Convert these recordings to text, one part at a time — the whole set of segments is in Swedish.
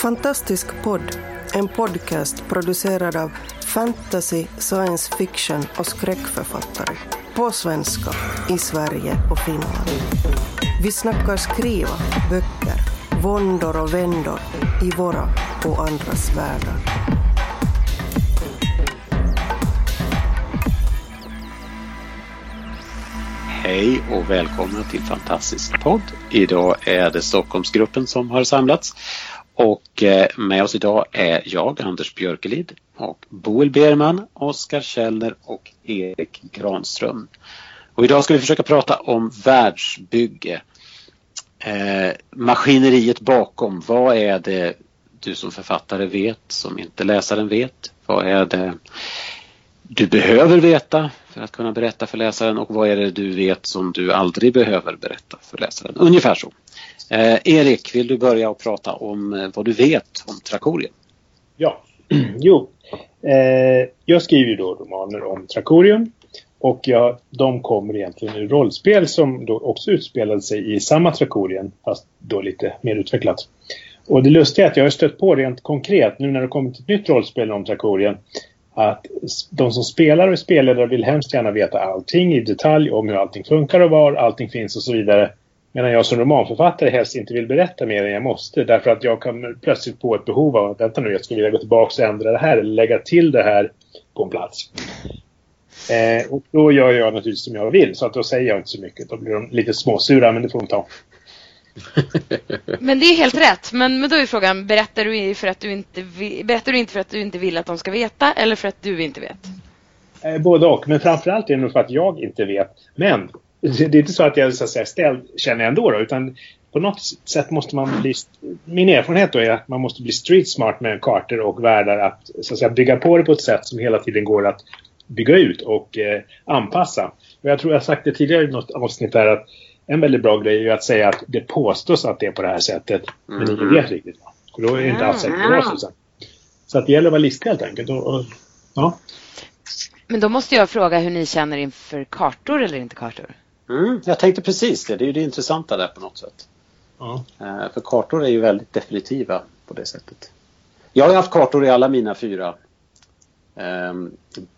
Fantastisk podd, en podcast producerad av fantasy, science fiction och skräckförfattare. På svenska, i Sverige och Finland. Vi snackar skriva, böcker, våndor och vändor i våra och andras världar. Hej och välkomna till Fantastisk podd. Idag är det Stockholmsgruppen som har samlats och eh, med oss idag är jag, Anders Björkelid och Boel Berman, Oskar Källner och Erik Granström. Och idag ska vi försöka prata om världsbygge. Eh, maskineriet bakom, vad är det du som författare vet som inte läsaren vet? Vad är det du behöver veta för att kunna berätta för läsaren och vad är det du vet som du aldrig behöver berätta för läsaren? Ungefär så. Eh, Erik, vill du börja och prata om eh, vad du vet om Trakorium? Ja, jo. Eh, jag skriver då romaner om Trakorium och jag, de kommer egentligen ur rollspel som då också utspelade sig i samma Trakorien fast då lite mer utvecklat. Och det lustiga är att jag har stött på rent konkret nu när det kommit ett nytt rollspel om Trakorien att de som spelar och spelledare vill hemskt gärna veta allting i detalj om hur allting funkar och var allting finns och så vidare. Medan jag som romanförfattare helst inte vill berätta mer än jag måste därför att jag kan plötsligt få ett behov av att vänta nu, jag skulle vilja gå tillbaka och ändra det här eller lägga till det här på en plats. Eh, och då gör jag naturligtvis som jag vill så att då säger jag inte så mycket. Då blir de lite småsura men det får de ta. Men det är helt rätt. Men, men då är frågan, berättar du, för att du inte, berättar du inte för att du inte vill att de ska veta eller för att du inte vet? Eh, både och. Men framförallt är det nog för att jag inte vet. Men det är inte så att jag så att säga, ställd känner ändå då, utan på något sätt måste man bli... Min erfarenhet då är att man måste bli street smart med kartor och världar att, så att säga, bygga på det på ett sätt som hela tiden går att bygga ut och eh, anpassa. Och jag tror jag sagt det tidigare i något avsnitt där att en väldigt bra grej är att säga att det påstås att det är på det här sättet. Men ingen mm. vet riktigt. Och då är det inte alls säkert det så. Så att det gäller att vara listig helt enkelt. Och, och, ja. Men då måste jag fråga hur ni känner inför kartor eller inte kartor? Mm, jag tänkte precis det. Det är ju det intressanta där på något sätt. Ja. Uh, för kartor är ju väldigt definitiva på det sättet. Jag har haft kartor i alla mina fyra um,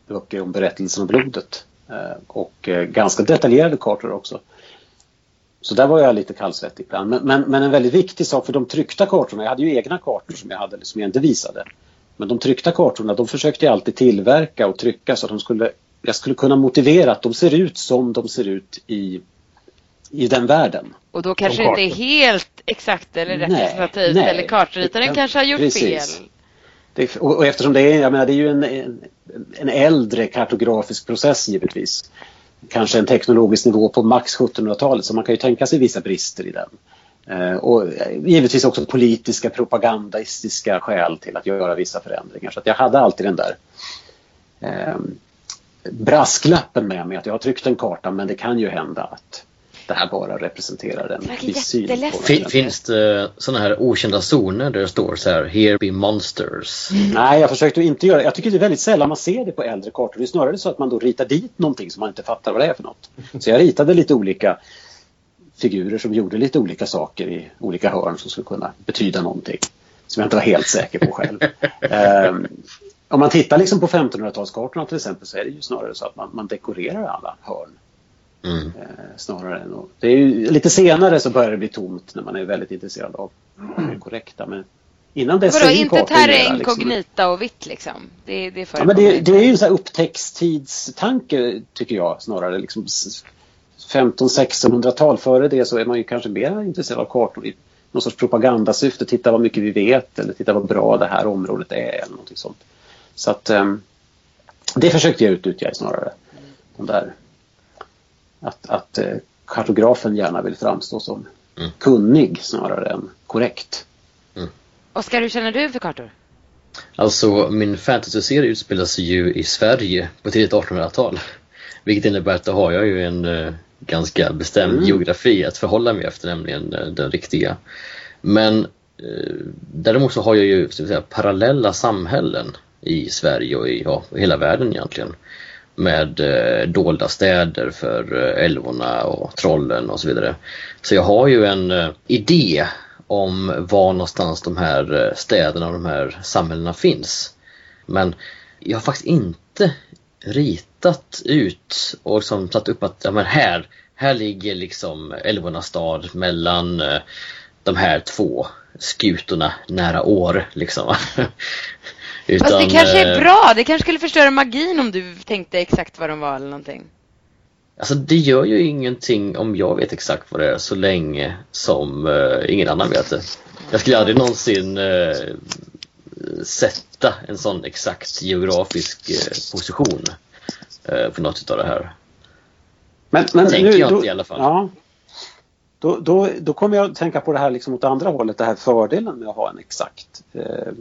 böcker om berättelsen om blodet. Uh, och uh, ganska detaljerade kartor också. Så där var jag lite kallsvettig ibland. Men, men, men, en väldigt viktig sak för de tryckta kartorna, jag hade ju egna kartor som jag, hade, som jag inte visade. Men de tryckta kartorna de försökte jag alltid tillverka och trycka så att de skulle, jag skulle kunna motivera att de ser ut som de ser ut i, i den världen. Och då kanske det inte är helt exakt eller representativt nej, eller kartritaren kanske har gjort precis. fel. Det, och, och, eftersom det är, jag menar, det är ju en, en, en äldre kartografisk process givetvis kanske en teknologisk nivå på max 1700-talet så man kan ju tänka sig vissa brister i den. Eh, och givetvis också politiska propagandistiska skäl till att göra vissa förändringar. Så att jag hade alltid den där eh, brasklappen med mig att jag har tryckt en karta men det kan ju hända att det här bara representerar en viss syn fin, Finns det sådana här okända zoner där det står så här “Here be monsters”? Nej, jag försökte inte göra det. Jag tycker det är väldigt sällan man ser det på äldre kartor. Det är snarare så att man då ritar dit någonting som man inte fattar vad det är för något. Så jag ritade lite olika figurer som gjorde lite olika saker i olika hörn som skulle kunna betyda någonting. Som jag inte var helt säker på själv. um, om man tittar liksom på 1500-talskartorna till exempel så är det ju snarare så att man, man dekorerar alla hörn Mm. Eh, snarare än att, det är ju, lite senare så börjar det bli tomt när man är väldigt intresserad av det korrekta. Men innan dess Vadå, inte terra incognita liksom. och vitt liksom? Det, det, ja, men det, det är ju en sån här upptäcktstidstanke tycker jag snarare. Liksom 1500-1600-tal före det så är man ju kanske mer intresserad av kartor i någon sorts propagandasyfte. Titta vad mycket vi vet eller titta vad bra det här området är eller någonting sånt. Så att um, det försökte jag utnyttja snarare. De där att, att eh, kartografen gärna vill framstå som mm. kunnig snarare än korrekt. Mm. Oskar, hur känner du för kartor? Alltså min fantasyserie utspelar sig ju i Sverige på tidigt 1800-tal. Vilket innebär att då har jag ju en uh, ganska bestämd mm. geografi att förhålla mig efter, nämligen uh, den riktiga. Men uh, däremot så har jag ju så att säga, parallella samhällen i Sverige och i ja, hela världen egentligen med eh, dolda städer för eh, älvorna och trollen och så vidare. Så jag har ju en eh, idé om var någonstans de här eh, städerna och de här samhällena finns. Men jag har faktiskt inte ritat ut och liksom satt upp att ja, men här, här ligger liksom Älvornas stad mellan eh, de här två skutorna nära år liksom. Utan, Fast det kanske är bra. Det kanske skulle förstöra magin om du tänkte exakt vad de var eller någonting. Alltså det gör ju ingenting om jag vet exakt vad det är så länge som uh, ingen annan vet det. Jag skulle aldrig någonsin uh, sätta en sån exakt geografisk uh, position uh, på något av det här. Men, men Tänker nu, jag då, inte i alla fall. Ja. Då, då, då kommer jag att tänka på det här liksom åt andra hållet, det här fördelen med att ha en exakt eh,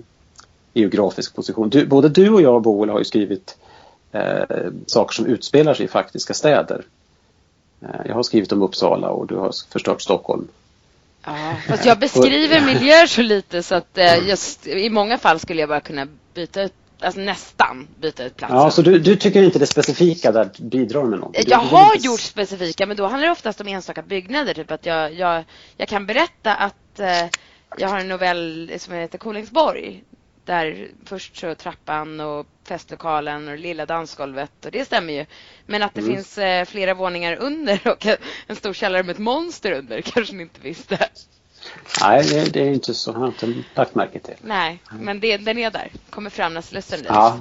geografisk position. Du, både du och jag, Boel, har ju skrivit eh, saker som utspelar sig i faktiska städer. Eh, jag har skrivit om Uppsala och du har förstört Stockholm. Ja, fast jag beskriver miljöer så lite så att eh, just, i många fall skulle jag bara kunna byta ut Alltså nästan byta ut plats. Ja, så du, du, tycker inte det specifika där bidrar med något? Jag har gjort specifika, men då handlar det oftast om enstaka byggnader. Typ att jag, jag, jag kan berätta att eh, jag har en novell som heter Kolingsborg där först så trappan och festlokalen och lilla dansgolvet och det stämmer ju. Men att det mm. finns eh, flera våningar under och en stor källare med ett monster under kanske ni inte visste. Nej, det, det är inte så. Jag har inte lagt märke till. Nej, men det, den är där. Kommer fram när Slussen Ja.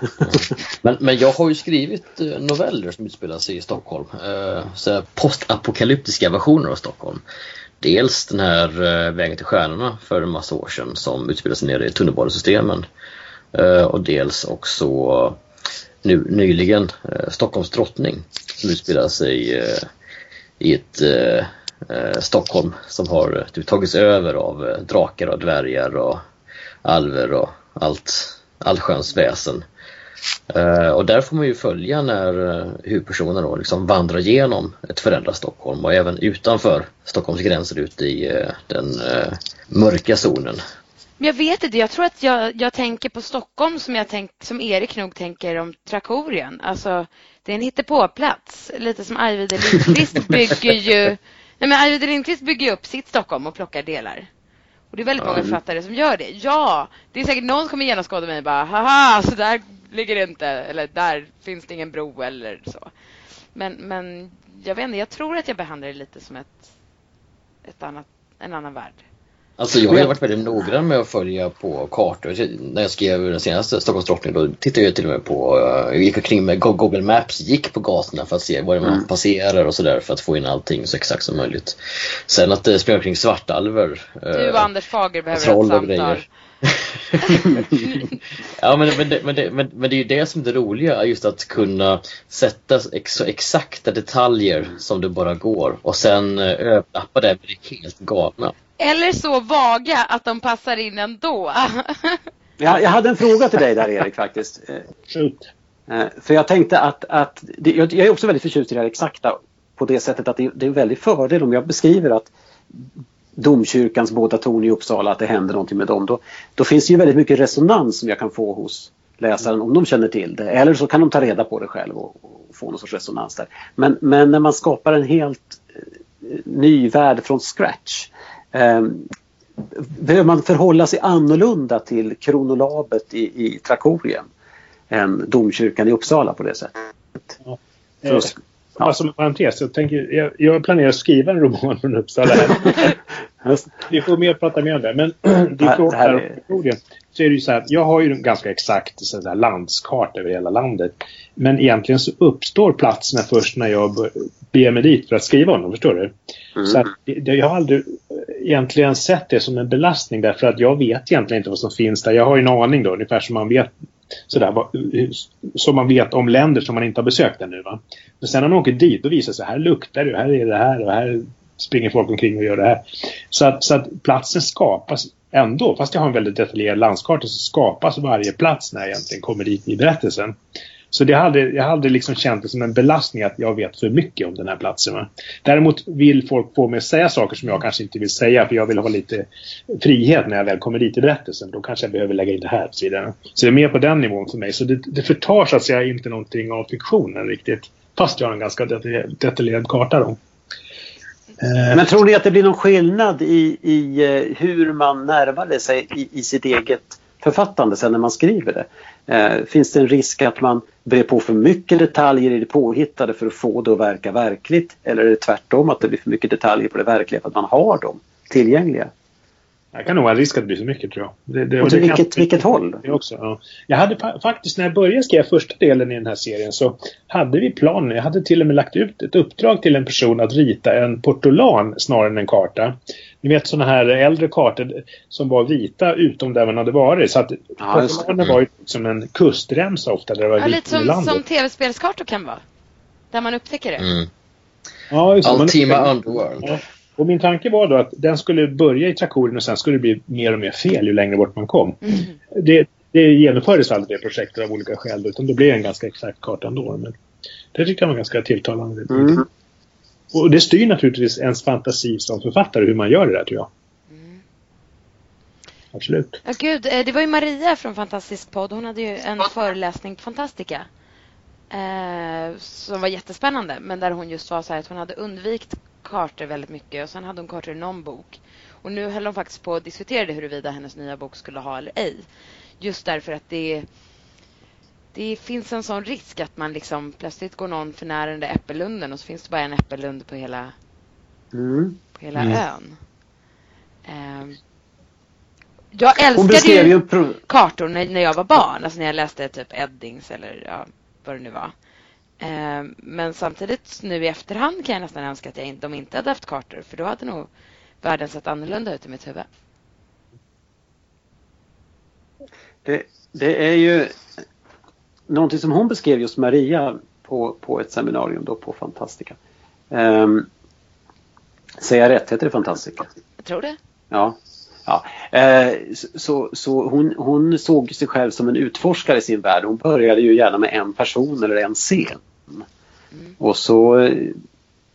men, men jag har ju skrivit eh, noveller som utspelar sig i Stockholm. Eh, postapokalyptiska versioner av Stockholm. Dels den här eh, Vägen till stjärnorna för en massa år sedan som utspelar sig nere i tunnelbanesystemen. Eh, och dels också eh, nu nyligen Stockholms drottning som utspelar sig i ett Stockholm som har typ, tagits över av drakar och dvärgar och alver och allt allsköns väsen. Uh, och där får man ju följa när uh, huvudpersonen då liksom vandrar igenom ett förändrat Stockholm och även utanför Stockholms gränser ute i uh, den mörka zonen. Jag vet inte, jag tror att jag, jag tänker på Stockholm som, jag tänk, som Erik nog tänker om Trakorien. Alltså, det är en hittepåplats, lite som Arvid Lindqvist bygger ju Nej, men Arvid Lindqvist bygger upp sitt Stockholm och plockar delar. Och det är väldigt många författare som gör det. Ja, det är säkert någon som kommer genomskåda mig och bara haha, så där ligger det inte. Eller där finns det ingen bro eller så. Men, men jag vet inte, jag tror att jag behandlar det lite som ett, ett annat, en annan värld. Alltså jag har varit väldigt noggrann med att följa på kartor. När jag skrev den senaste Stockholms drottning då tittade jag till och med på, jag gick omkring med Google Maps, gick på gatorna för att se var man mm. passerar och sådär för att få in allting så exakt som möjligt. Sen att det spelar omkring svartalver. Du och eh, Anders Fager behöver ett samtal. Grejer. ja men, men, det, men, det, men, men det är ju det som är det roliga, just att kunna sätta ex, så exakta detaljer som det bara går och sen eh, överlappa det med det helt galna. Eller så vaga att de passar in ändå. jag, jag hade en fråga till dig där Erik faktiskt. Shoot. Eh, för jag tänkte att, att jag är också väldigt förtjust i det här exakta på det sättet att det, det är en väldig fördel om jag beskriver att domkyrkans båda torn i Uppsala, att det händer någonting med dem. Då, då finns det ju väldigt mycket resonans som jag kan få hos läsaren om de känner till det. Eller så kan de ta reda på det själv och, och få någon sorts resonans där. Men, men när man skapar en helt eh, ny värld från scratch eh, behöver man förhålla sig annorlunda till kronolabet i, i Trakorien än domkyrkan i Uppsala på det sättet. Ja. För att, Ja. Som en parentes, jag, tänker, jag, jag planerar att skriva en roman från Uppsala. Vi får mer prata mer om det. Men din fråga här om så är det ju så här, jag har ju en ganska exakt så där, landskarta över hela landet. Men egentligen så uppstår platserna först när jag beger mig dit för att skriva om dem, förstår du? Mm. Så att, jag har aldrig egentligen sett det som en belastning därför att jag vet egentligen inte vad som finns där. Jag har ju en aning då, ungefär som man vet sådär, som man vet om länder som man inte har besökt ännu. Va? Men sen när man åker dit, då visar det sig här luktar det, här är det här och här springer folk omkring och gör det här. Så att, så att platsen skapas ändå, fast jag har en väldigt detaljerad landskarta så skapas varje plats när jag egentligen kommer dit i berättelsen. Så det hade, jag hade liksom känt det som en belastning att jag vet för mycket om den här platsen. Va? Däremot vill folk få mig att säga saker som jag kanske inte vill säga för jag vill ha lite frihet när jag väl kommer dit i berättelsen. Då kanske jag behöver lägga in det här och så vidare. Så det är mer på den nivån för mig. Så det, det förtar så att säga inte någonting av fiktionen riktigt. Fast jag har en ganska detaljerad karta då. Eh, Men tror ni att det blir någon skillnad i, i eh, hur man närmade sig i, i sitt eget författande sen när man skriver det? Eh, finns det en risk att man brer på för mycket detaljer i det påhittade för att få det att verka verkligt? Eller är det tvärtom att det blir för mycket detaljer på det verkliga för att man har dem tillgängliga? Det kan nog vara en risk att det blir för mycket tror jag. Det, det, Och det kan- vilket, vilket håll? Det också, ja. Jag hade fa- faktiskt, när jag började skriva första delen i den här serien så hade vi planen. Jag hade till och med lagt ut ett uppdrag till en person att rita en portolan snarare än en karta. Ni vet sådana här äldre kartor som var vita utom där man hade varit. Så att Ja, portolanen var ju som en kustremsa ofta där det var Ja, lite som, landet. som tv-spelskartor kan vara. Där man upptäcker det. Mm. Ja, just det. Man- Ultima Underworld. Ja. Och min tanke var då att den skulle börja i Trakorien och sen skulle det bli mer och mer fel ju längre bort man kom. Mm. Det, det genomfördes aldrig det projektet av olika skäl utan det blev en ganska exakt karta ändå. Men det tyckte jag var ganska tilltalande. Mm. Och det styr naturligtvis ens fantasi som författare hur man gör det där tror jag. Mm. Absolut. Ja, gud, eh, det var ju Maria från Fantastisk podd. Hon hade ju en föreläsning på Fantastica. Eh, som var jättespännande. Men där hon just sa så här att hon hade undvikit kartor väldigt mycket. Och sen hade hon kartor i någon bok. Och nu höll hon faktiskt på att diskutera huruvida hennes nya bok skulle ha eller ej. Just därför att det det finns en sån risk att man liksom plötsligt går någon för nära den där äppellunden och så finns det bara en äppellund på hela, Mm. på hela Mm. ön. Ehm, jag älskade ju kartor när, när jag var barn. Alltså när jag läste typ Eddings eller ja, vad det nu var. Ehm, men samtidigt nu i efterhand kan jag nästan önska att jag inte, de inte hade haft kartor. För då hade nog världen sett annorlunda ut i mitt huvud. Det, det är ju någonting som hon beskrev just Maria på, på ett seminarium då på Fantastica. Um, säger jag rätt? Heter det Fantastica? Jag tror det. Ja. ja. Eh, så så hon, hon såg sig själv som en utforskare i sin värld. Hon började ju gärna med en person eller en scen. Och så eh,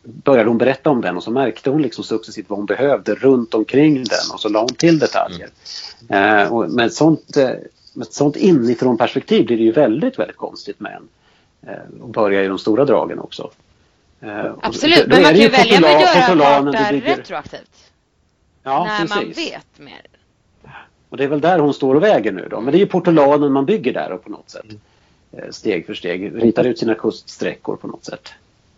började hon berätta om den och så märkte hon liksom successivt vad hon behövde runt omkring den och så la hon till detaljer. Eh, och med, sånt, eh, med ett sånt inifrån perspektiv blir det ju väldigt, väldigt konstigt med en. Eh, och börja i de stora dragen också. Eh, och Absolut, då men man kan ju välja du kartor bygger- retroaktivt. Ja, när man precis. vet mer. Och det är väl där hon står och väger nu då. Men det är ju portolanen man bygger där och på något sätt. Eh, Steg för steg. Ritar ut sina kuststräckor på något sätt.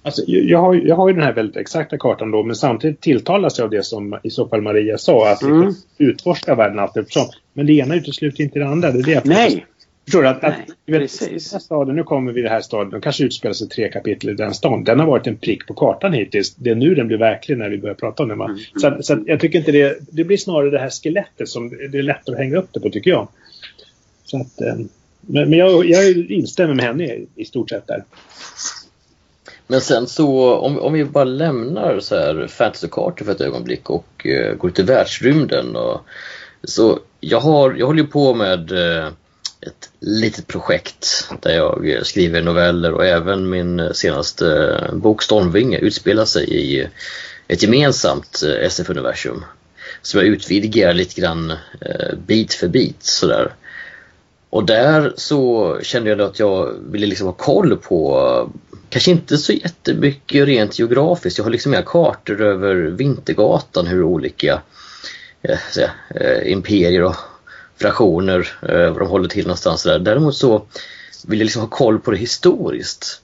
Alltså, jag, har, jag har ju den här väldigt exakta kartan då men samtidigt tilltalas jag av det som i så fall Maria sa att Mm. utforska världen allt eftersom. Men det ena utesluter inte det andra. Det är det jag Nej! Förstår du? Att, att, Nej, vet, precis. staden, nu kommer vi i den här staden, de kanske utspelar sig tre kapitel i den staden. Den har varit en prick på kartan hittills. Det är nu den blir verklig när vi börjar prata om den. Mm. Så, så jag tycker inte det, det blir snarare det här skelettet som det är lättare att hänga upp det på tycker jag. Så att, eh, men men jag, jag instämmer med henne i, i stort sett där. Men sen så, om, om vi bara lämnar så här fantasykartor för ett ögonblick och eh, går ut i världsrymden. Och, så jag, har, jag håller ju på med eh, ett litet projekt där jag skriver noveller och även min senaste eh, bok Stormvinge utspelar sig i ett gemensamt eh, SF-universum. Som jag utvidgar lite grann eh, bit för bit sådär. Och där så kände jag att jag ville liksom ha koll på, kanske inte så jättemycket rent geografiskt, jag har liksom mer kartor över Vintergatan, hur olika eh, säga, eh, imperier och fraktioner, eh, var de håller till någonstans där. Däremot så vill jag liksom ha koll på det historiskt.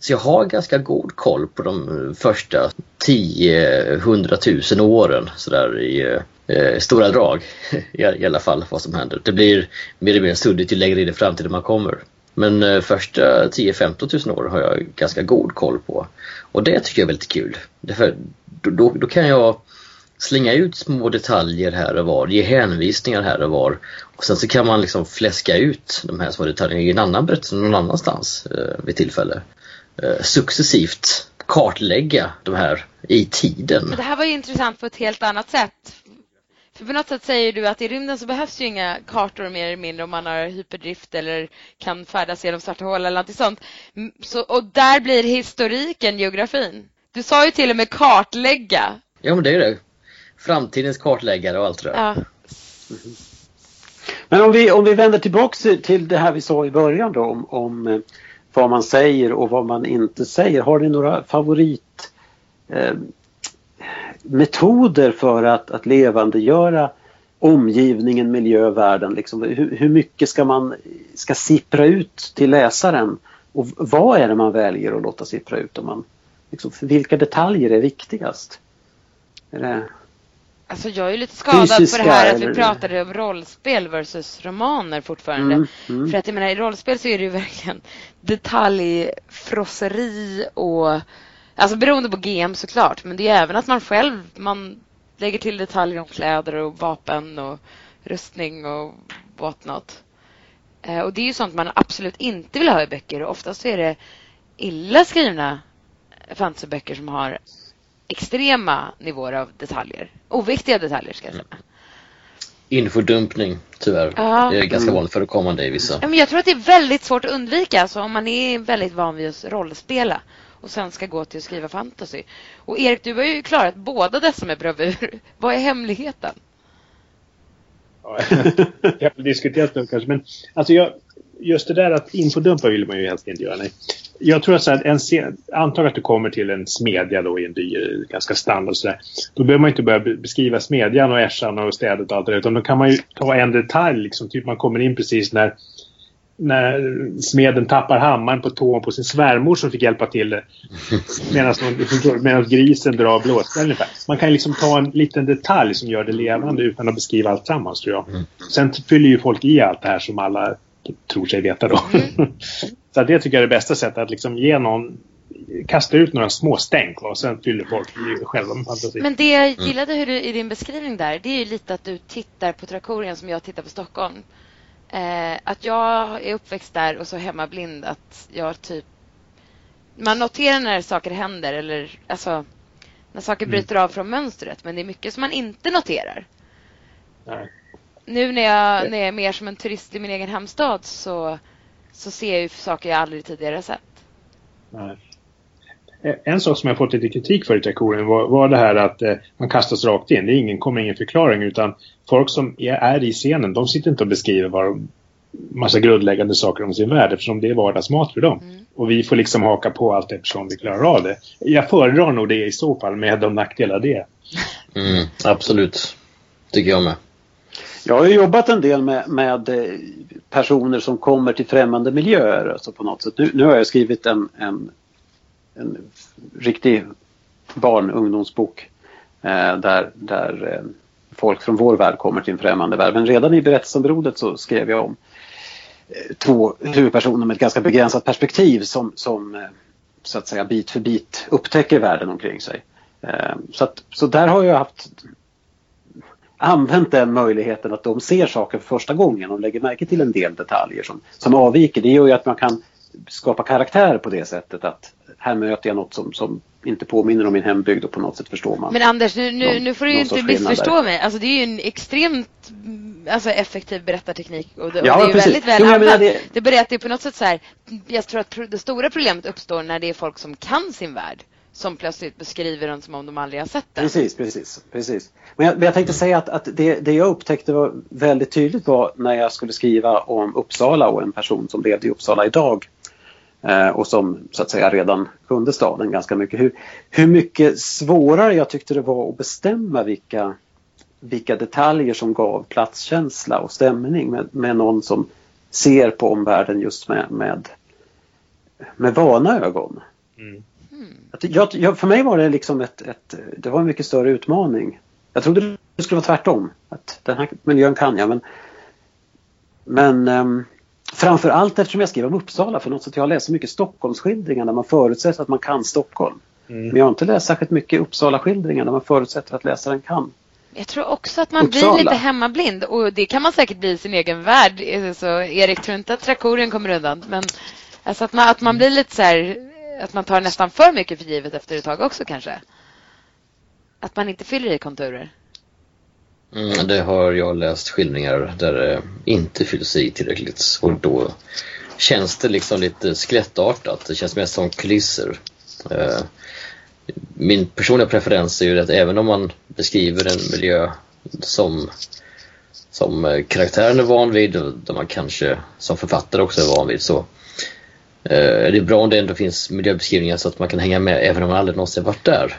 Så jag har ganska god koll på de första 10-100 000 åren sådär i eh, eh, stora drag i, i alla fall vad som händer. Det blir mer och mer suddigt ju längre in i framtiden man kommer. Men eh, första 10-15 tusen år har jag ganska god koll på. Och det tycker jag är väldigt kul. Därför, då, då, då kan jag slänga ut små detaljer här och var, ge hänvisningar här och var. Och sen så kan man liksom fläska ut de här små detaljerna i en annan berättelse någon annanstans eh, vid tillfälle. Eh, successivt kartlägga de här i tiden. Men det här var ju intressant på ett helt annat sätt. För på något sätt säger du att i rymden så behövs ju inga kartor mer eller mindre om man har hyperdrift eller kan färdas genom svarta hål eller något sånt. Mm, Så, och där blir historiken geografin. Du sa ju till och med kartlägga. Ja men det är det. Framtidens kartläggare och allt det där. Ja. Men om vi, om vi vänder tillbaks till det här vi sa i början då om, om eh, vad man säger och vad man inte säger. Har ni några favorit eh, metoder för att, att levandegöra omgivningen, miljö, världen. Liksom. Hur, hur mycket ska man ska sippra ut till läsaren? Och vad är det man väljer att låta sippra ut? Om man, liksom, vilka detaljer är viktigast? Är det Alltså jag är lite skadad Fysiska, på det här att vi pratade om rollspel versus romaner fortfarande. Mm, mm. För att jag menar i rollspel så är det ju verkligen detaljfrosseri och alltså beroende på GM såklart men det är även att man själv man lägger till detaljer om kläder och vapen och rustning och whatnot. Eh, och det är ju sånt man absolut inte vill ha i böcker och oftast är det illa skrivna fantasyböcker som har extrema nivåer av detaljer. Oviktiga detaljer ska jag säga. Infodumpning, tyvärr. Ja. Det är ganska Mm. vanligt förekommande i vissa. Ja, men jag tror att det är väldigt svårt att undvika. Alltså, om man är väldigt van vid att rollspela och sen ska gå till att skriva fantasy. Och Erik, du har ju klarat båda dessa med bravur. Vad är hemligheten? Ja, jag har diskuterat det kanske, men alltså jag, just det där att infodumpa vill man ju helst inte göra. Nej. Jag tror att så en antag att du kommer till en smedja då i en dyr, ganska standard och sådär. Då behöver man inte börja beskriva smedjan och ässjan och städet och allt det där, utan då kan man ju ta en detalj, liksom, typ man kommer in precis när när smeden tappar hammaren på tån på sin svärmor som fick hjälpa till det. Medan, grisen drar blåsbällen ungefär. Man kan liksom ta en liten detalj som gör det levande utan att beskriva allt tillsammans tror jag. Sen fyller ju folk i allt det här som alla tror sig veta då. Så det tycker jag är det bästa sättet att liksom ge någon kasta ut några små stänk och sen fyller folk själva med fantasi. Men det jag gillade hur du, i din beskrivning där, det är ju lite att du tittar på Trakorien som jag tittar på Stockholm. Eh, att jag är uppväxt där och så hemmablind att jag typ... Man noterar när saker händer eller alltså när saker bryter av från mönstret men det är mycket som man inte noterar. Nej. Nu när jag, när jag är mer som en turist i min egen hemstad så, så ser jag ju saker jag aldrig tidigare sett. Nej. Eh, En sak som jag fått lite kritik för i Trakorien var, var det här att eh, man kastas rakt in. Det är ingen, kommer ingen förklaring utan folk som är, är i scenen de sitter inte och beskriver vad de, massa grundläggande saker om sin värld eftersom det är vardagsmat för dem. Och vi får liksom haka på allt eftersom vi klarar av det. Jag föredrar nog det i så fall med de nackdelar det. Mm, absolut. Tycker jag med. Jag har ju jobbat en del med, med eh, personer som kommer till främmande miljöer. Alltså på något sätt. Nu, nu har jag skrivit en, en, en riktig barn ungdomsbok eh, där, där eh, folk från vår värld kommer till en främmande värld. Men redan i berättelseområdet så skrev jag om eh, två huvudpersoner med ett ganska begränsat perspektiv som, som eh, så att säga bit för bit upptäcker världen omkring sig. Eh, så, att, så där har jag haft använt den möjligheten att de ser saker för första gången och lägger märke till en del detaljer som, som avviker. Det gör ju att man kan skapa karaktär på det sättet att här möter jag något som, som inte påminner om min hembygd och på något sätt förstår man. Men Anders, nu, nu, Någon- nu får du ju inte missförstå mig. Alltså, det är ju en extremt mm, alltså, effektiv berättarteknik och det, och Ja, det är ju precis. väldigt väl Jo, använt. det- Det det är på något sätt så här, jag tror att det stora problemet uppstår när det är folk som kan sin värld som plötsligt beskriver den som om de aldrig har sett den. Precis, precis. precis. Men, jag, men jag tänkte säga att, att det, det jag upptäckte var väldigt tydligt var när jag skulle skriva om Uppsala och en person som levde i Uppsala idag och som så att säga redan kunde staden ganska mycket. Hur, hur mycket svårare jag tyckte det var att bestämma vilka, vilka detaljer som gav platskänsla och stämning med, med någon som ser på omvärlden just med, med, med vana ögon. Mm. Att Jag, jag, för mig var det liksom ett, ett, det var en mycket större utmaning. Jag trodde det skulle vara tvärtom. Att den här miljön kan jag men men um, framför allt eftersom jag skriver om Uppsala för något sätt jag har läst så mycket Stockholmsskildringar där man förutsätter att man kan Stockholm. Mm. Men jag har inte läst särskilt mycket Uppsala-skildringar där man förutsätter att läsaren kan. Jag tror också att man Uppsala. blir lite hemmablind och det kan man säkert bli i sin egen värld. Så Erik tror inte att Trakorien kommer undan. Men alltså att, man, att man blir lite så här, att man tar nästan för mycket för givet efter ett tag också kanske. Att man inte fyller i konturer. Mm, det har jag läst skildringar där det inte fylls i tillräckligt och då känns det liksom lite skelettartat. Det känns mest som kulisser. Eh, min personliga preferens är ju att även om man beskriver en miljö som, som karaktären är van vid och där man kanske som författare också är van vid så eh, är det bra om det ändå finns miljöbeskrivningar så att man kan hänga med även om man aldrig någonsin varit där.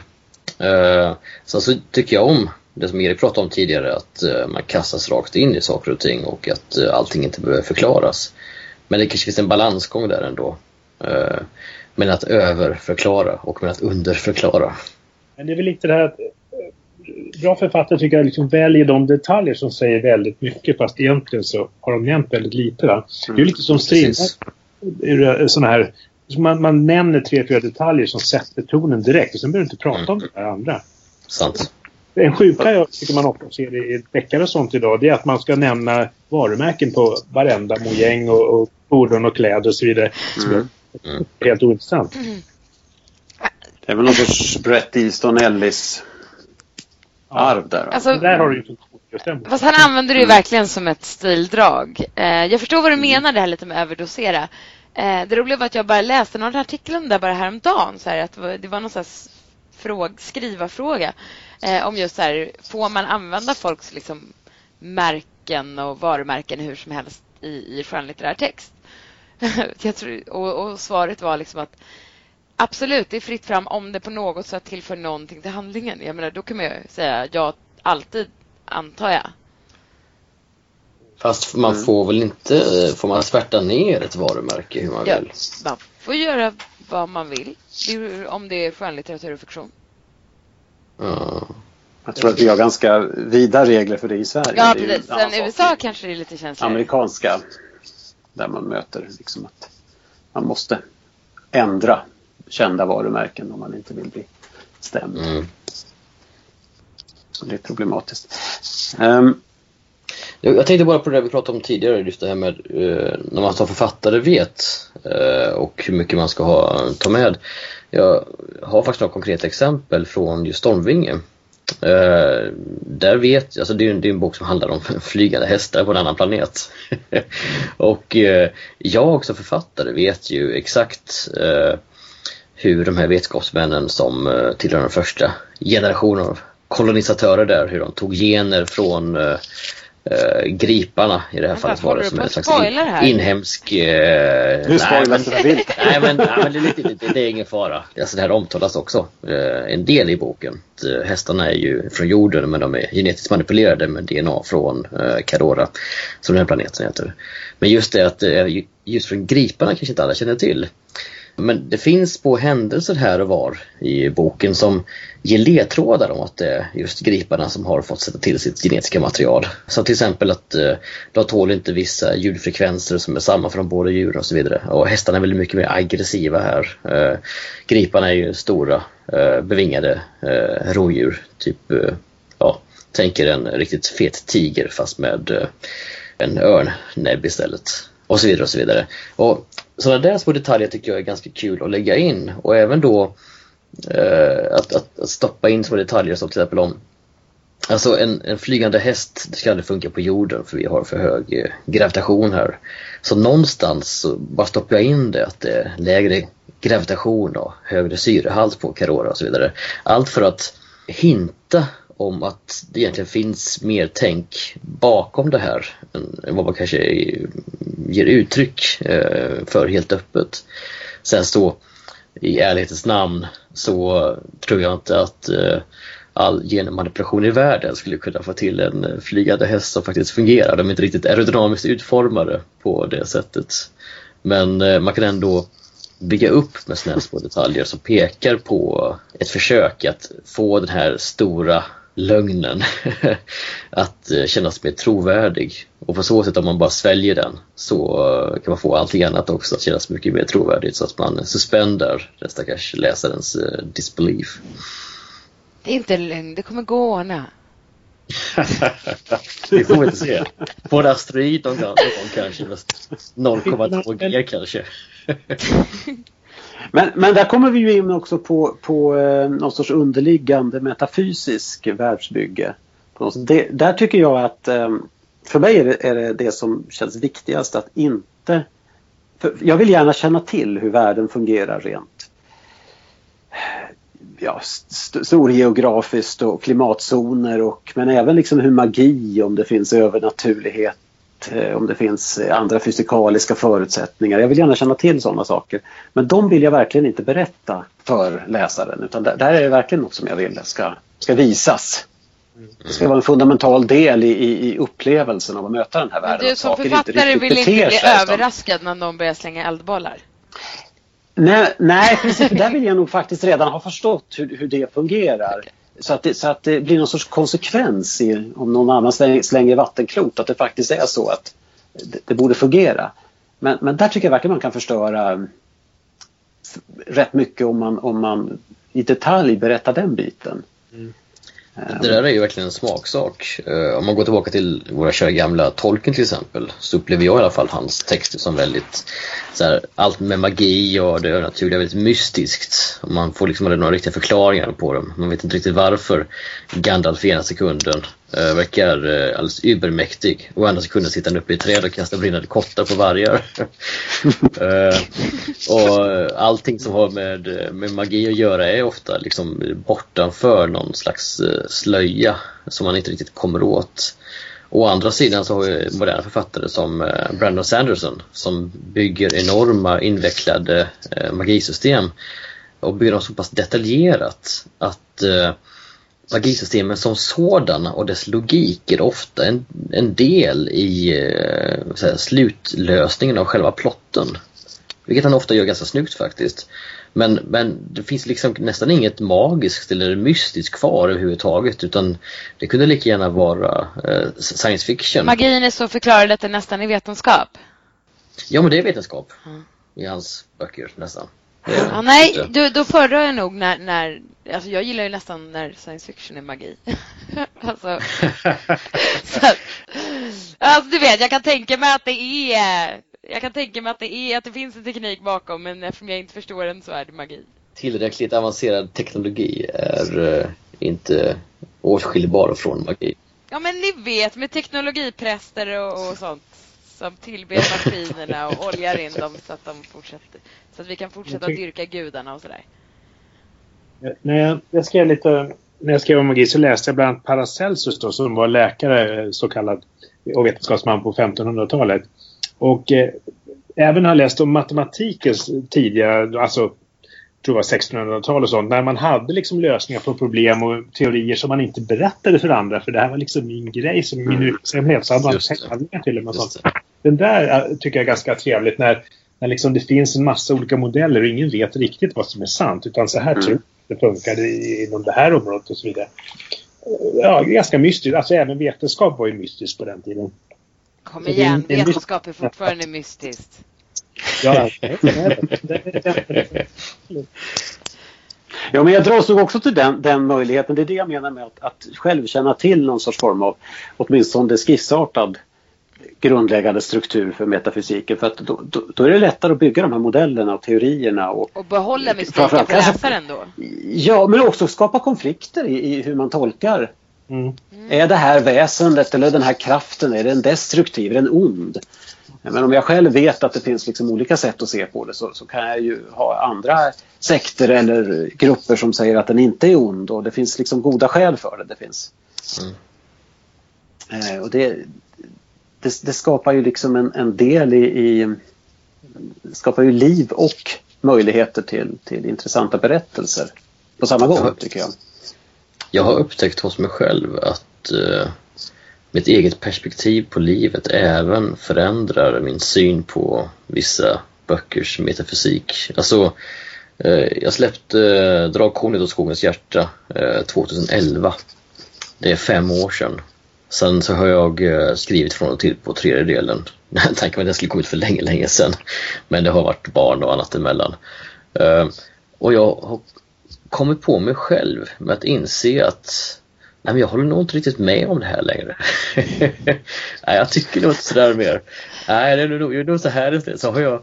Eh, Sen så tycker jag om det som Erik pratade om tidigare, att eh, man kastas rakt in i saker och ting och att eh, allting inte behöver förklaras. Men det kanske finns en balansgång där ändå. Eh, med att överförklara och med att underförklara. Men det är väl lite det här att bra författare tycker jag liksom väljer de detaljer som säger väldigt mycket fast egentligen så har de nämnt väldigt lite. Va? Det är ju lite som. Sådana här, man, man nämner tre, fyra detaljer som sätter tonen direkt och sen behöver du inte prata om det här andra. Sant. En sjuka jag tycker man ofta ser i deckare och sånt idag det är att man ska nämna varumärken på varenda mojäng och, och fordon och kläder och så vidare. Mm. Mm. Helt ointressant. Det är väl någon sorts Brett Easton Ellis arv där. Alltså, Där har du ju. Fast han använder det ju verkligen som ett stildrag. Eh, jag förstår vad du menar det här lite med överdosera. Eh, det roliga var att jag bara läste någon artikel om det bara häromdagen. Så här, att det var, någon sån här s- fråg, skrivarfråga eh, om just så här, får man använda folks liksom, märken och varumärken hur som helst i, i skönlitterär text? jag tror, och, och svaret var liksom att absolut, det är fritt fram om det på något sätt tillför någonting till handlingen. Jag menar, då kan man ju säga ja alltid, antar jag. Fast man Mm. får väl inte, får man svärta ner ett varumärke hur man Ja, vill? man får göra vad man vill. Om det är skönlitteratur och fiktion. Ja. Jag tror att vi har ganska vida regler för det i Sverige. Ja, precis. Sen USA kanske det är lite känsligare. Amerikanska. Där man möter liksom att man måste ändra kända varumärken om man inte vill bli stämd. Mm. Så det är problematiskt. Ehm, jag jag tänkte bara på det där vi pratade om tidigare, just det här med eh, när man som författare vet eh, och hur mycket man ska ha, ta med. Jag har faktiskt några konkreta exempel från just Stormvinge. Eh, där vet, alltså det är, en, det är en bok som handlar om flygande hästar på en annan planet. och eh, jag som författare vet ju exakt eh, hur de här vetenskapsmännen som eh, tillhör den första generationen av kolonisatörer där, hur de tog gener från eh, eh, griparna i det här Men fallet var det som en slags inhemsk... Eh, nu spoilas men- det vilt. Nej men, nej, men det, är lite, det, det är ingen fara. Alltså det här omtalas också eh, en del i boken. Att, eh, hästarna är ju från jorden men de är genetiskt manipulerade med DNA från eh, Carora, som den här planeten heter. Men just det att eh, ju- just från griparna kanske inte alla känner till. Men det finns på händelser här och var i boken som ger ledtrådar om att det är just griparna som har fått sätta till sitt genetiska material. Som till exempel att eh, de tål inte vissa ljudfrekvenser som är samma för de båda djuren och så vidare. Och hästarna är väldigt mycket mer aggressiva här. Eh, griparna är ju stora eh, bevingade rovdjur. Typ, ja, tänker en riktigt fet tiger fast med en örnnäbb istället. Och så vidare och så vidare. Och sådana där små detaljer tycker jag är ganska kul att lägga in och även då eh, att, att, att stoppa in små detaljer som till exempel om Alltså en, en flygande häst det ska aldrig funka på jorden för vi har för hög eh, gravitation här. Så någonstans så bara stoppar jag in det att det är lägre gravitation och högre syrehalt på Carora och så vidare. Allt för att hinta om att det egentligen finns mer tänk bakom det här än vad man kanske ger uttryck eh, för helt öppet. Sen så i ärlighetens namn så tror jag inte att eh, all genmanipulation i världen skulle kunna få till en flygande häst som faktiskt fungerar. De är inte riktigt aerodynamiskt utformade på det sättet. Men eh, man kan ändå bygga upp med sådana här små detaljer som pekar på ett försök att få den här stora lögnen att eh, kännas mer trovärdig. Och på så sätt om man bara sväljer den så eh, kan man få allting annat också att kännas mycket mer trovärdigt så att man suspendar den stackars läsarens eh, disbelief. Det är inte en lögn, det kommer gå att ordna. Vi får inte se. På en asteroid någon gång, kanske. fast 0,2 G kanske. Men, men där kommer vi ju in också på, på eh, någon sorts underliggande metafysisk världsbygge. Det, där tycker jag att eh, för mig är det, är det det som känns viktigast att inte... För jag vill gärna känna till hur världen fungerar rent ja, st- storgeografiskt och klimatzoner och men även liksom hur magi, om det finns övernaturlighet eh, om det finns andra fysikaliska förutsättningar. Jag vill gärna känna till sådana saker. Men de vill jag verkligen inte berätta för läsaren utan det här är verkligen något som jag vill ska, ska visas. Det ska vara en fundamental del i, i, upplevelsen av att möta den här världen. Du som författare vill inte bli överraskad när någon börjar slänga eldbollar? Nej, nej precis. Där vill jag nog faktiskt redan ha förstått hur, hur det fungerar. Okay. Så, att det, så att det blir någon sorts konsekvens i, om någon annan slänger, slänger vattenklot, att det faktiskt är så att det, det, borde fungera. Men, men där tycker jag verkligen man kan förstöra mm, rätt mycket om man, om man i detalj berättar den biten. Mm. Eh, det där är ju verkligen en smaksak. Eh, om man går tillbaka till våra kära gamla Tolkien till exempel så upplever jag i alla fall hans texter som väldigt så här, allt med magi och det övernaturliga väldigt mystiskt. Man får liksom aldrig några riktiga förklaringar på dem. Man vet inte riktigt varför Gandalf ena sekunden uh, verkar uh, alldeles übermäktig och andra sekunden sitter han uppe i träd och kastar brinnande kottar på vargar. uh, och allting som har med, med magi att göra är ofta liksom bortanför någon slags slöja som man inte riktigt kommer åt. Å andra sidan så har vi moderna författare som Brandon Sanderson som bygger enorma invecklade magisystem och bygger dem så pass detaljerat att magisystemen som sådana och dess logik är ofta en, en del i här, slutlösningen av själva plotten. Vilket han ofta gör ganska snyggt faktiskt. Men, men det finns liksom nästan inget magiskt eller mystiskt kvar överhuvudtaget utan det kunde lika gärna vara eh, science fiction. Magin är så förklarad att det nästan är vetenskap? Ja men det är vetenskap mm. i hans böcker nästan. Ja, nej, då, då föredrar jag nog när, när alltså jag gillar ju nästan när science fiction är magi. alltså, så, alltså, du vet, jag kan tänka mig att det är jag kan tänka mig att det, är, att det finns en teknik bakom men eftersom jag inte förstår den så är det magi. Tillräckligt avancerad teknologi är uh, inte åtskiljbar från magi. Ja men ni vet med teknologipräster och, och sånt som tillber maskinerna och oljar in dem så att de fortsätter så att vi kan fortsätta dyrka gudarna och sådär. När jag, jag skrev lite när jag skrev om magi så läste jag bland annat Paracelsus då, som var läkare så kallad och vetenskapsman på 1500-talet. Och eh, även har läst om matematikens tidiga, alltså tror jag 1600-tal och sånt, när man hade liksom lösningar på problem och teorier som man inte berättade för andra för det här var liksom min grej som min yrkesämne. Så hade man tävlingar till och sånt. Den där eh, tycker jag är ganska trevligt när, när liksom det finns en massa olika modeller och ingen vet riktigt vad som är sant utan så här mm. tror det funkar inom det här området och så vidare. Ja, ganska mystiskt. Alltså även vetenskap var ju mystiskt på den tiden. Kom igen, vetenskap är fortfarande mystiskt. Ja, Ja, men jag dras nog också till den, den möjligheten. Det är det jag menar med att, att själv känna till någon sorts form av åtminstone skissartad grundläggande struktur för metafysiken. För att då, då, då, är det lättare att bygga de här modellerna och teorierna. Och, och behålla mystiken för läsaren då? Ja, men också skapa konflikter i, i hur man tolkar Mm. Är det här väsendet eller den här kraften, är den destruktiv, är den ond? Men om jag själv vet att det finns liksom olika sätt att se på det så, så, kan jag ju ha andra sekter eller grupper som säger att den inte är ond och det finns liksom goda skäl för det. det finns. Mm. Eh, och det, det, det, skapar ju liksom en, en del i, i skapar ju liv och möjligheter till, till intressanta berättelser på samma gång tycker jag. Jag har upptäckt hos mig själv att eh, mitt eget perspektiv på livet även förändrar min syn på vissa böckers metafysik. Alltså, eh, jag släppte eh, Dragkornet och Skogens hjärta eh, 2011. Det är fem år sedan. Sen så har jag eh, skrivit från och till på tredje delen. Tanken var att den skulle komma ut för länge, länge sedan. Men det har varit barn och annat emellan. Eh, och jag har kommit på mig själv med att inse att nej, men jag håller nog inte riktigt med om det här längre. nej, jag tycker nog inte sådär mer. Nej, det är nog, det är nog så här istället. Så har jag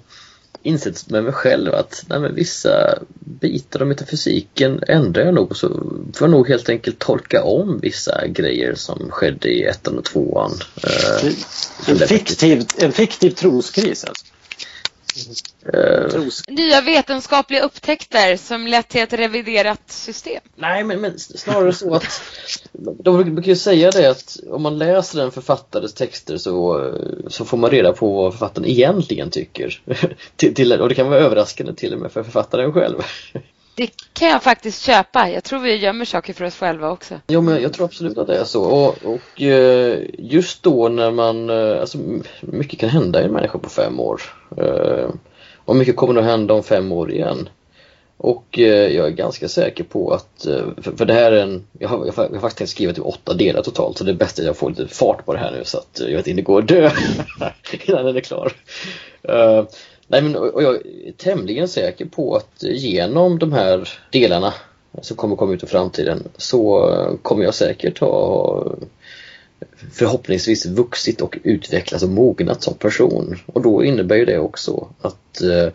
insett med mig själv att nej, men vissa bitar av metafysiken ändrar jag nog så får jag nog helt enkelt tolka om vissa grejer som skedde i ettan och tvåan. Eh, en, fiktiv, en fiktiv troskris alltså? Eh, Nya vetenskapliga upptäckter som lett till ett reviderat system. nej, men, men snarare så att de brukar ju säga det att om man läser en författares texter så, så får man reda på vad författaren egentligen tycker. till, till, och det kan vara överraskande till och med för författaren själv. Det kan jag faktiskt köpa. Jag tror vi gömmer saker för oss själva också. Jo, men jag tror absolut att det är så. Och, och eh, just då när man, eh, alltså mycket kan hända i en människa på fem år. Eh, och mycket kommer att hända om fem år igen. Och jag är ganska säker på att, för, det här är en, jag har, jag har faktiskt tänkt skriva typ åtta delar totalt så det är bäst att jag får lite fart på det här nu så att jag vet inte går att dö innan den är klar. Nej, men, och jag är tämligen säker på att genom de här delarna som kommer komma ut i framtiden så kommer jag säkert ha förhoppningsvis vuxit och utvecklats och mognat som person. Och då innebär ju det också att eh,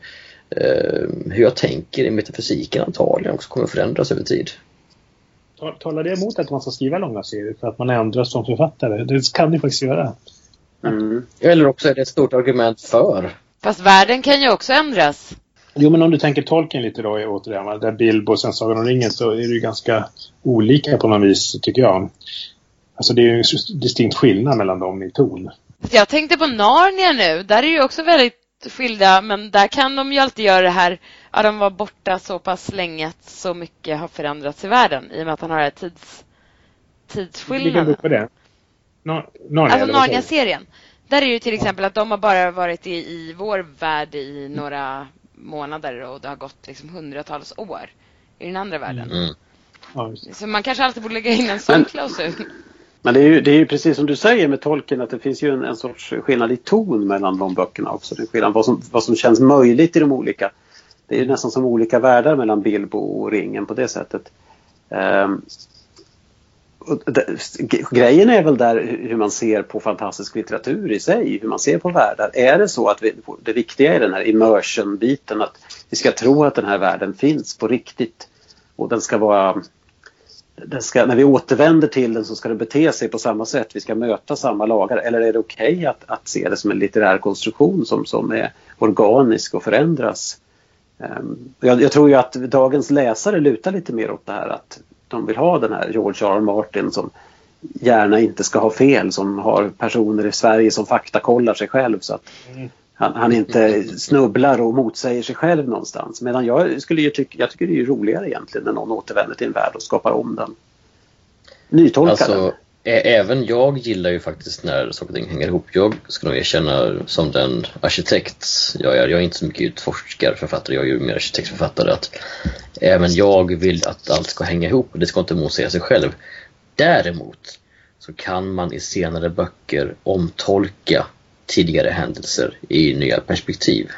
hur jag tänker i metafysiken antagligen också kommer förändras över tid. Talar det emot att man ska skriva långa serier för att man ändras som författare? Det kan det faktiskt göra. Mm. Eller också är det ett stort argument för. Fast världen kan ju också ändras. Jo, men om du tänker tolken lite då återigen, där Bilbo och sen Sagan om ringen så är det ju ganska olika på något vis, tycker jag. Alltså det är ju en distinkt skillnad mellan dem i ton. Jag tänkte på Narnia nu. Där är ju också väldigt skilda, men där kan de ju alltid göra det här att de var borta så pass länge att så mycket har förändrats i världen i och med att han har här tids, tidsskillnaden. Vilken bok var det? Narnia, alltså Narnia-serien. Där är det till exempel att de har bara varit i, i vår värld i några månader och det har gått liksom hundratals år i den andra världen. Mm. mm. Så man kanske alltid borde lägga in en sån klausul. Men det är, ju, det är ju precis som du säger med tolken att det finns ju en, en sorts skillnad i ton mellan de böckerna också. Det är skillnad vad som, vad som känns möjligt i de olika. Det är ju nästan som olika världar mellan Bilbo och ringen på det sättet. Um, grejen är väl där hur man ser på fantastisk litteratur i sig, hur man ser på världar. Är det så att vi, det viktiga är den här immersion-biten, att vi ska tro att den här världen finns på riktigt och den ska vara den ska, när vi återvänder till den så ska den bete sig på samma sätt, vi ska möta samma lagar. Eller är det okej okay att, att se det som en litterär konstruktion som, som är organisk och förändras? Ehm, jag, jag, tror ju att dagens läsare lutar lite mer åt det här att de vill ha den här George R. R. Martin som gärna inte ska ha fel, som har personer i Sverige som faktakollar sig själv så att mm. han, han, inte snubblar och motsäger sig själv någonstans. Medan jag skulle ju tycka, jag tycker det är roligare egentligen när någon återvänder till en värld och skapar om den. Nytolkar alltså, den. Även jag gillar ju faktiskt när saker och ting hänger ihop. Jag ska nog erkänna som den arkitekt jag är. Jag är inte så mycket utforskarförfattare, jag är ju mer arkitektförfattare. Att även jag vill att allt ska hänga ihop och det ska inte motsäga sig själv. Däremot så kan man i senare böcker omtolka tidigare händelser i nya perspektiv.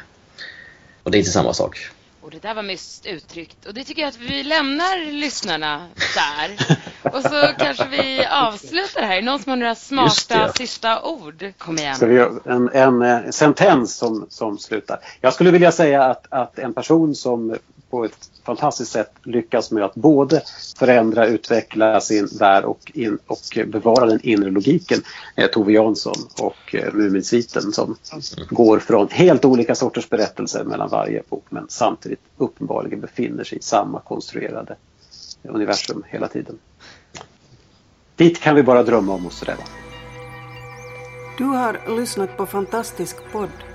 Och det är inte samma sak. Och det där var mest uttryckt. Och det tycker jag att vi lämnar lyssnarna där. Och så kanske vi avslutar här. Någon som har några smarta sista ord? Kom igen. Ska vi göra en, en, en sentens som, som slutar? Jag skulle vilja säga att, att en person som på ett fantastiskt sätt lyckas med att både förändra, utveckla sin värld och, in, och bevara den inre logiken. Eh, Tove Jansson och eh, Muminsviten som går från helt olika sorters berättelser mellan varje bok men samtidigt uppenbarligen befinner sig i samma konstruerade universum hela tiden. Dit kan vi bara drömma om och sträva. Du har lyssnat på Fantastisk podd